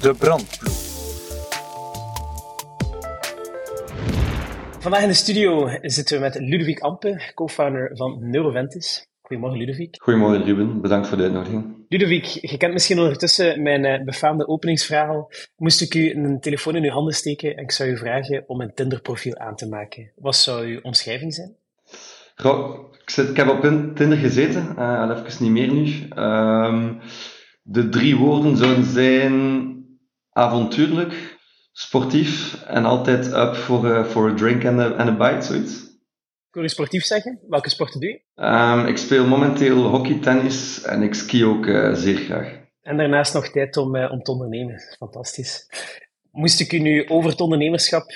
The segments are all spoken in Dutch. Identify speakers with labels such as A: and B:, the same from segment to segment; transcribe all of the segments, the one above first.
A: De brandploeg.
B: Vandaag in de studio zitten we met Ludovic Ampe, co-founder van Neuroventis. Goedemorgen Ludovic.
C: Goedemorgen Ruben, bedankt voor de uitnodiging.
B: Ludovic, je kent misschien ondertussen mijn uh, befaamde openingsverhaal. Moest ik u een telefoon in uw handen steken en ik zou u vragen om een Tinder-profiel aan te maken. Wat zou uw omschrijving zijn?
C: Goh, ik, zit, ik heb op Tinder gezeten, uh, al even niet meer nu. Uh, de drie woorden zouden zijn avontuurlijk, sportief en altijd up voor uh, a drink en een bite, zoiets.
B: Wil je sportief zeggen. Welke sporten doe je?
C: Um, ik speel momenteel hockey, tennis en ik ski ook uh, zeer graag.
B: En daarnaast nog tijd om, uh, om te ondernemen. Fantastisch. Moest ik u nu over het ondernemerschap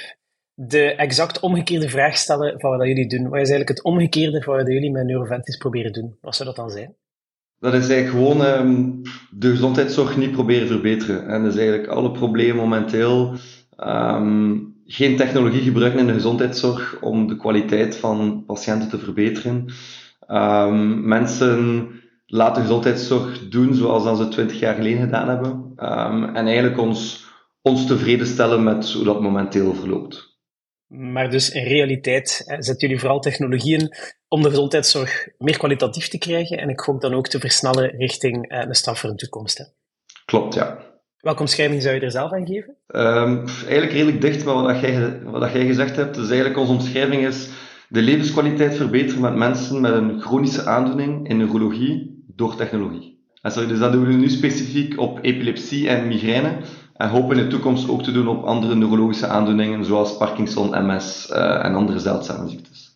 B: de exact omgekeerde vraag stellen van wat jullie doen? Wat is eigenlijk het omgekeerde van wat jullie met Neuroventis proberen doen? Wat zou dat dan zijn?
C: Dat is eigenlijk gewoon um, de gezondheidszorg niet proberen verbeteren. En dat is eigenlijk alle problemen momenteel um, geen technologie gebruiken in de gezondheidszorg om de kwaliteit van patiënten te verbeteren. Um, mensen laten gezondheidszorg doen zoals ze twintig jaar geleden gedaan hebben. En eigenlijk ons, ons tevreden stellen met hoe dat momenteel verloopt.
B: Maar dus in realiteit zetten jullie vooral technologieën om de gezondheidszorg meer kwalitatief te krijgen en ik hoop dan ook te versnellen richting een stap voor de toekomst. Hè?
C: Klopt, ja.
B: Welke omschrijving zou je er zelf aan geven?
C: Um, eigenlijk redelijk dicht met wat jij, wat jij gezegd hebt. Dus eigenlijk onze omschrijving is de levenskwaliteit verbeteren met mensen met een chronische aandoening in neurologie door technologie. En sorry, dus dat doen we nu specifiek op epilepsie en migraine. En hopen in de toekomst ook te doen op andere neurologische aandoeningen zoals Parkinson, MS uh, en andere zeldzame ziektes.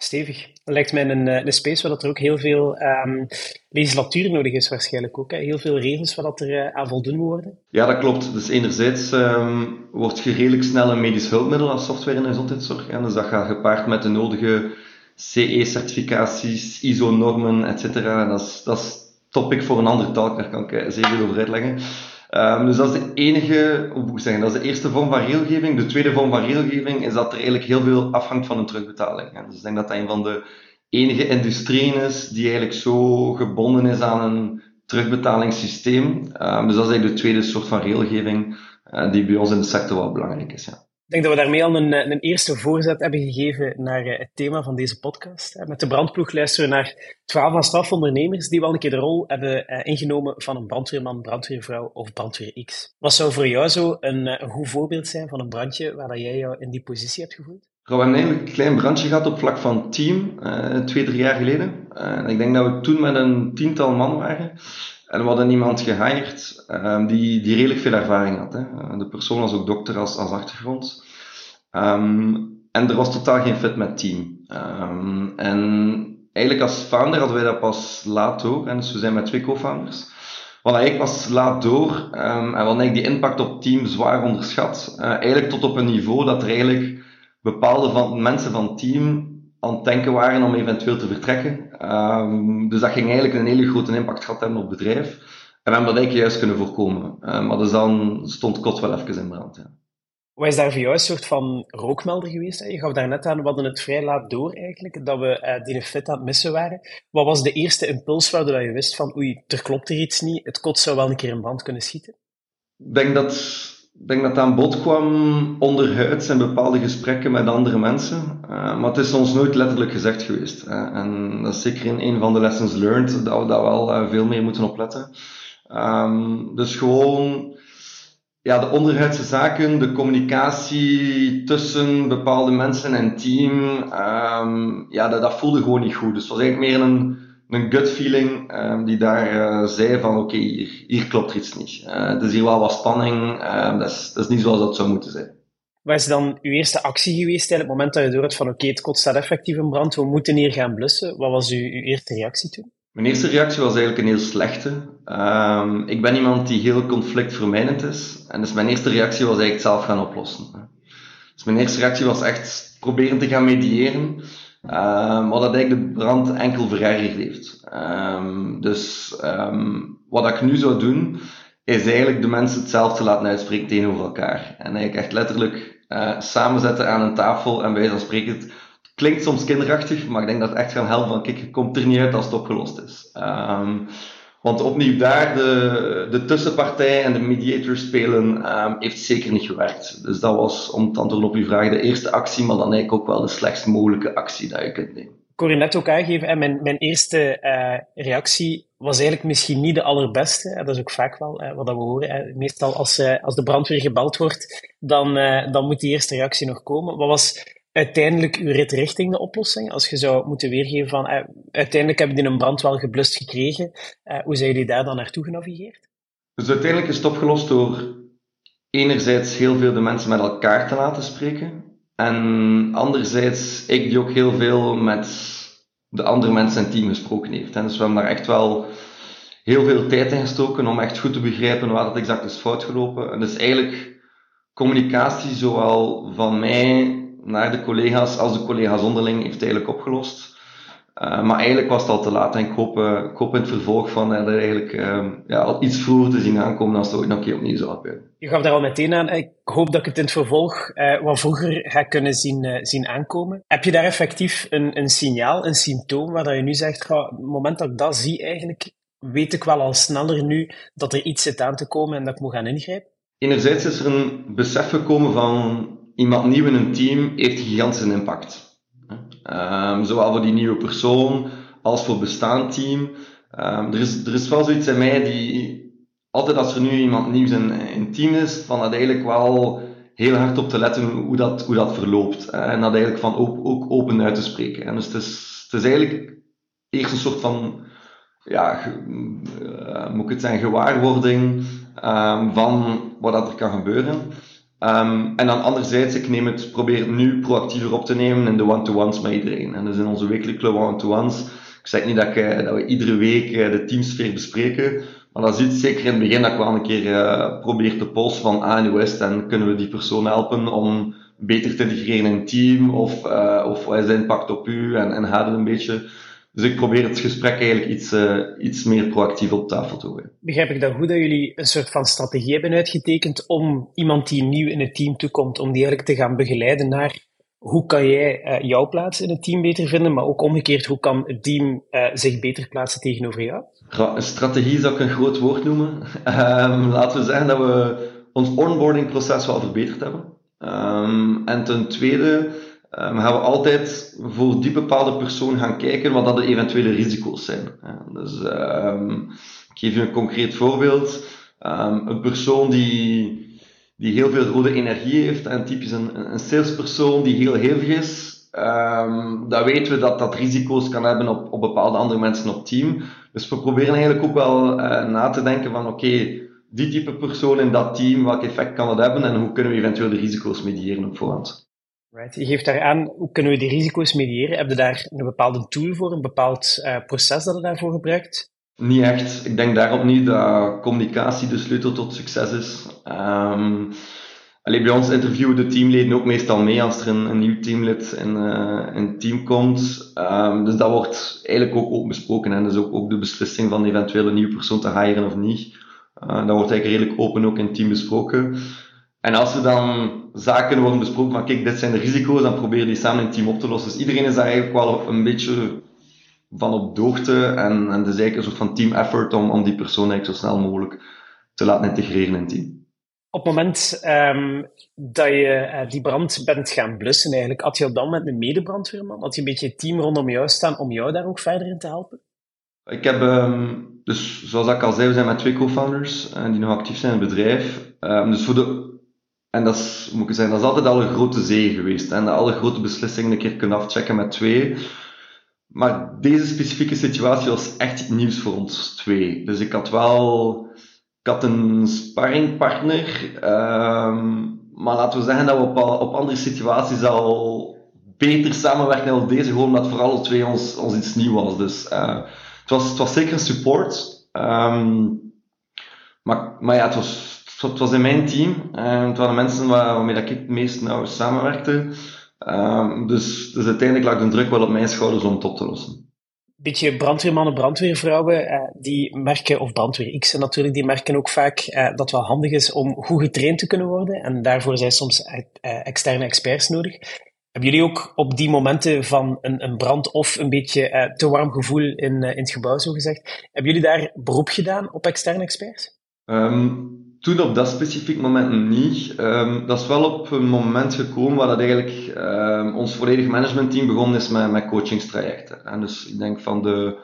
B: Stevig. Lijkt mij een, een space waar dat er ook heel veel um, legislatuur nodig is, waarschijnlijk ook. Hè? Heel veel regels waar dat er uh, aan voldoen worden.
C: Ja, dat klopt. Dus enerzijds um, wordt je redelijk snel een medisch hulpmiddel als software in de gezondheidszorg. Ja? Dus dat gaat gepaard met de nodige CE-certificaties, ISO-normen, etc. Dat is, dat is topic voor een andere talk, daar kan ik zeer veel over uitleggen. Um, dus dat is de enige, hoe moet ik zeggen, dat is de eerste vorm van regelgeving. De tweede vorm van regelgeving is dat er eigenlijk heel veel afhangt van een terugbetaling. Dus ik denk dat dat een van de enige industrieën is die eigenlijk zo gebonden is aan een terugbetalingssysteem. Um, dus dat is eigenlijk de tweede soort van regelgeving uh, die bij ons in de sector wel belangrijk is. Ja.
B: Ik denk dat we daarmee al een, een eerste voorzet hebben gegeven naar het thema van deze podcast. Met de brandploeg luisteren we naar het verhaal van straffondernemers die wel een keer de rol hebben ingenomen van een brandweerman, brandweervrouw of brandweer X. Wat zou voor jou zo een, goed voorbeeld zijn van een brandje waar dat jij jou in die positie hebt gevoeld?
C: We hebben een klein brandje gehad op vlak van team, twee, drie jaar geleden. Ik denk dat we toen met een tiental man waren. En we hadden iemand gehired um, die, die redelijk veel ervaring had. Hè. De persoon was ook dokter als, als achtergrond. Um, en er was totaal geen fit met team. Um, en eigenlijk als founder hadden wij dat pas laat door. En dus we zijn met twee co-founders. Wat eigenlijk pas laat door. En hadden eigenlijk die impact op team zwaar onderschat. Uh, eigenlijk tot op een niveau dat er eigenlijk bepaalde van, mensen van team aan het denken waren om eventueel te vertrekken. Um, dus dat ging eigenlijk een hele grote impact gehad hebben op het bedrijf. En we hebben dat eigenlijk juist kunnen voorkomen. Uh, maar dus dan stond kot wel even in brand. Ja.
B: Wat is daar voor jou een soort van rookmelder geweest? Je gaf daar net aan, we hadden het vrij laat door eigenlijk, dat we uh, die fit aan het missen waren. Wat was de eerste impuls waardoor je wist van, oei, er klopt er iets niet, het kot zou wel een keer in brand kunnen schieten?
C: Ik denk dat, denk dat aan bod kwam onderhuids in bepaalde gesprekken met andere mensen. Uh, maar het is ons nooit letterlijk gezegd geweest. Hè. En dat is zeker in een van de lessons learned, dat we daar wel uh, veel meer moeten opletten. Um, dus gewoon ja, de onderhuidse zaken, de communicatie tussen bepaalde mensen en team, um, ja, dat, dat, voelde gewoon niet goed. Dus het was eigenlijk meer een, een gut feeling um, die daar uh, zei van oké, okay, hier, hier klopt iets niet. Uh, er is hier wel wat spanning, uh, dat, is, dat is niet zoals dat zou moeten zijn.
B: Wat is dan uw eerste actie geweest op het moment dat je door had van oké, okay, het kot staat effectief in brand, we moeten hier gaan blussen? Wat was uw, uw eerste reactie toen?
C: Mijn eerste reactie was eigenlijk een heel slechte. Um, ik ben iemand die heel conflictvermijdend is. En dus mijn eerste reactie was eigenlijk zelf gaan oplossen. Dus mijn eerste reactie was echt proberen te gaan mediëren. Um, wat dat de brand enkel verergerd heeft. Um, dus wat ik nu zou doen, is eigenlijk de mensen hetzelfde laten uitspreken tegenover elkaar. En eigenlijk echt letterlijk uh, samenzetten aan een tafel en bij van spreken Klinkt soms kinderachtig, maar ik denk dat het echt gaan helpen van, kijk, je komt er niet uit als het opgelost is. Want opnieuw daar de, de tussenpartij en de mediator spelen um, heeft zeker niet gewerkt. Dus dat was, om te antwoorden op uw vraag, de eerste actie, maar dan eigenlijk ook wel de slechtst mogelijke actie dat je kunt nemen.
B: Ik hoor je net ook aangeven, mijn, mijn eerste uh, reactie was eigenlijk misschien niet de allerbeste. Dat is ook vaak wel wat we horen. Meestal als, uh, als de brandweer gebeld wordt, dan, dan moet die eerste reactie nog komen. Wat was uiteindelijk uw rit richting de oplossing? Als je zou moeten weergeven van uh, uiteindelijk hebben die een brand wel geblust gekregen, uh, hoe zijn jullie daar dan naartoe genavigeerd?
C: Dus uiteindelijk is het opgelost door enerzijds heel veel de mensen met elkaar te laten spreken. En anderzijds ik die ook heel veel met de andere mensen en team gesproken heeft. En dus we hebben daar echt wel heel veel tijd in gestoken om echt goed te begrijpen waar het exact is fout gelopen. En dus eigenlijk communicatie zowel van mij naar de collega's als de collega's onderling heeft eigenlijk opgelost. Uh, maar eigenlijk was het al te laat en ik hoop, uh, ik hoop in het vervolg van uh, er eigenlijk ja, al iets vroeger te zien aankomen als het ooit nog een keer opnieuw zou gebeuren.
B: Je gaf daar al meteen aan, ik hoop dat ik het in het vervolg wat vroeger ga kunnen zien, zien aankomen. Heb je daar effectief een, een signaal, een symptoom waar dat je nu zegt, op het moment dat ik dat zie eigenlijk, weet ik wel al sneller nu dat er iets zit aan te komen en dat ik moet gaan ingrijpen?
C: Enerzijds is er een besef gekomen van iemand nieuw in een team heeft gigantische impact. Um, zowel voor die nieuwe persoon als voor bestaand team. Um, er, is, er is wel zoiets in mij die altijd als er nu iemand nieuws in, het team is, van dat eigenlijk wel heel hard op te letten hoe dat, hoe dat verloopt. En dat eigenlijk van ook, ook open uit te spreken. En dus het is, het is eigenlijk eerst een soort van, ja, uh, moet het zeggen, gewaarwording um, van wat dat er kan gebeuren. Um, en dan anderzijds, ik neem het, probeer het nu proactiever op te nemen in de one-to-ones met iedereen. En dus in onze wekelijke one-to-ones. Ik zeg niet dat, ik, dat we iedere week de teamsfeer bespreken, maar dat is zeker in het begin, dat ik wel een keer uh, probeer te polsen van aan ah, hoe is en kunnen we die persoon helpen om beter te integreren in het team, of, of wat is de impact op u, en, en gaat het een beetje. Dus ik probeer het gesprek eigenlijk iets, uh, iets meer proactief op tafel te gooien.
B: Begrijp ik dan goed dat jullie een soort van strategie hebben uitgetekend om iemand die nieuw in het team toekomt, om die eigenlijk te gaan begeleiden naar hoe kan jij uh, jouw plaats in het team beter vinden, maar ook omgekeerd, hoe kan het team uh, zich beter plaatsen tegenover jou?
C: Een strategie zou ik een groot woord noemen. Um, laten we zeggen dat we ons onboardingproces wel verbeterd hebben. Um, en ten tweede um, gaan we altijd voor die bepaalde persoon gaan kijken wat dat de eventuele risico's zijn. Dus um, ik geef je een concreet voorbeeld. Um, een persoon die, die heel veel rode energie heeft en typisch een, een salespersoon die heel hevig is, dan weten we dat dat risico's kan hebben op, op bepaalde andere mensen op team. Dus we proberen eigenlijk ook wel uh, na te denken van oké, die type persoon in dat team, welk effect kan dat hebben en hoe kunnen we eventueel de risico's mediëren op voorhand.
B: Right. Je geeft daar aan, hoe kunnen we die risico's mediëren? Heb je daar een bepaalde tool voor, een bepaald uh, proces dat je daarvoor gebruikt?
C: Niet echt. Ik denk daarop niet dat communicatie de sleutel tot succes is. Um, Allee, bij ons interviewen de teamleden ook meestal mee als er een, nieuw teamlid in, uh, het team komt. Um, dus dat wordt eigenlijk ook open besproken. En dus ook, ook de beslissing van eventueel een nieuwe persoon te hiren of niet. Uh, dat wordt eigenlijk redelijk open ook in het team besproken. En als er dan zaken worden besproken van kijk, dit zijn de risico's, dan probeer je die samen in het team op te lossen. Dus iedereen is daar eigenlijk wel een beetje van op de hoogte. En, en het is eigenlijk een soort van team effort om, om die persoon eigenlijk zo snel mogelijk te laten integreren in het team.
B: Op het moment um, dat je uh, die brand bent gaan blussen, eigenlijk, had je op dat moment een medebrandweerman? Had je een beetje het team rondom jou staan om jou daar ook verder in te helpen?
C: Ik heb, um, dus zoals ik al zei, we zijn met twee co-founders uh, die nog actief zijn in het bedrijf. Um, dus voor de en dat is, moet ik zeggen, dat is altijd al een grote zee geweest. En alle grote beslissingen een keer kunnen afchecken met twee. Maar deze specifieke situatie was echt nieuws voor ons twee. Dus ik had wel, ik had een sparringpartner. Um, maar laten we zeggen dat we op, op andere situaties al beter samenwerken dan deze. Gewoon omdat voor alle twee ons, ons iets nieuw was. Dus uh, het, was, het was zeker een support. Um, maar, maar ja, het was het was in mijn team. Uh, het waren mensen waar, waarmee ik het meest nauw samenwerkte. Uh, dus, dus uiteindelijk lag de druk wel op mijn schouders om het op te lossen.
B: Beetje brandweermannen, brandweervrouwen, uh, die merken, of brandweer X natuurlijk, die merken ook vaak uh, dat het wel handig is om goed getraind te kunnen worden. En daarvoor zijn soms externe experts nodig. Hebben jullie ook op die momenten van een, een brand of een beetje te warm gevoel in, in het gebouw, zo gezegd, hebben jullie daar beroep gedaan op externe experts?
C: Um, toen op dat specifiek moment niet. Um, dat is wel op een moment gekomen waar dat eigenlijk um, ons volledig managementteam begonnen is met, met coachingstrajecten. En dus ik denk van de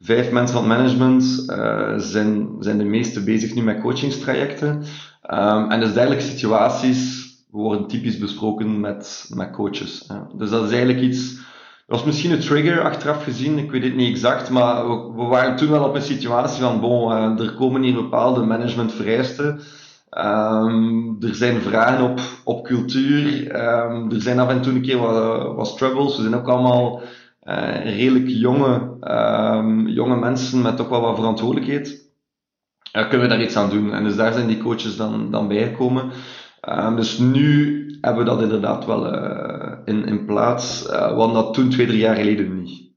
C: vijf mensen van het management uh, zijn, zijn de meeste bezig nu met coachingstrajecten. Um, en dus dergelijke situaties worden typisch besproken met, met coaches. Ja. Dus dat is eigenlijk iets, was misschien een trigger achteraf gezien, ik weet het niet exact, maar we, we waren toen wel op een situatie van, bon, uh, er komen hier bepaalde managementvereisten. Um, er zijn vragen op, op cultuur, um, er zijn af en toe een keer wat, wat struggles, we zijn ook allemaal uh, redelijk jonge, um, jonge mensen met toch wel wat verantwoordelijkheid. Kunnen we daar iets aan doen? En dus daar zijn die coaches dan, dan bijgekomen. Dus nu hebben we dat inderdaad wel in, in plaats, uh, want dat toen twee, drie jaar geleden niet.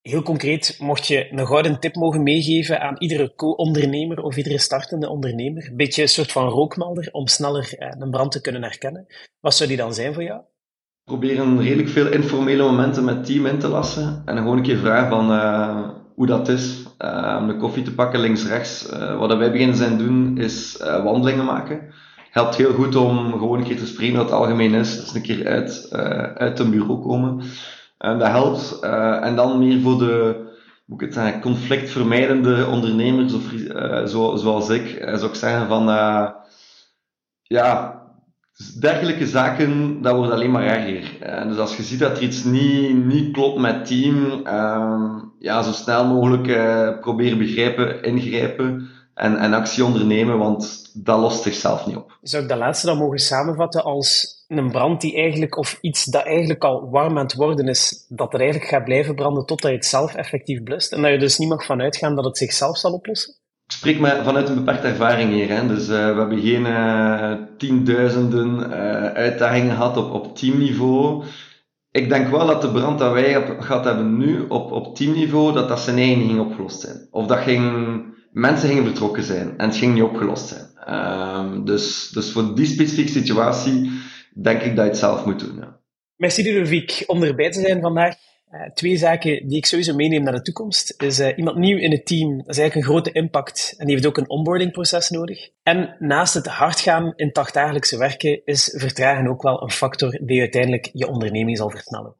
B: Heel concreet, mocht je een gouden tip mogen meegeven aan iedere co-ondernemer of iedere startende ondernemer, een beetje een soort van rookmelder om sneller uh, een brand te kunnen herkennen, wat zou die dan zijn voor jou?
C: Proberen redelijk veel informele momenten met team in te lassen en gewoon een keer vragen van hoe dat is. om de koffie te pakken links-rechts. wat wij beginnen zijn doen is wandelingen maken helpt heel goed om gewoon een keer te spreken wat het algemeen is. Dus een keer uit, uh, uit een bureau komen. En dat helpt. Uh, en dan meer voor de ik het conflictvermijdende ondernemers, of, uh, zo, zoals ik, zou ik zeggen van, ja, dergelijke zaken, dat wordt alleen maar erger. Dus als je ziet dat er iets niet, niet klopt met het team, ja, zo snel mogelijk proberen begrijpen, ingrijpen en, en actie ondernemen, want dat lost zichzelf niet op.
B: Zou ik dat laatste dan mogen samenvatten als een brand die eigenlijk, of iets dat eigenlijk al warm aan het worden is, dat er eigenlijk gaat blijven branden totdat je het zelf effectief blust, en dat je dus niet mag vanuit gaan dat het zichzelf zal oplossen?
C: Ik spreek maar vanuit een beperkte ervaring hier. Hè. Dus uh, we hebben geen uh, tienduizenden uh, uitdagingen gehad op, op teamniveau. Ik denk wel dat de brand dat wij gehad hebben nu op, op teamniveau, dat dat zijn eigen ging opgelost zijn. Of dat ging mensen gingen betrokken zijn en het ging niet opgelost zijn. Um, dus, dus voor die specifieke situatie denk ik dat je het zelf moet doen. Ja.
B: Merci Ludovic om erbij te zijn vandaag. Uh, twee zaken die ik sowieso meeneem naar de toekomst. Is uh, iemand nieuw in het team, dat is eigenlijk een grote impact en die heeft ook een onboardingproces nodig. En naast het hard gaan in dagdagelijkse werken is vertragen ook wel een factor die uiteindelijk je onderneming zal versnellen.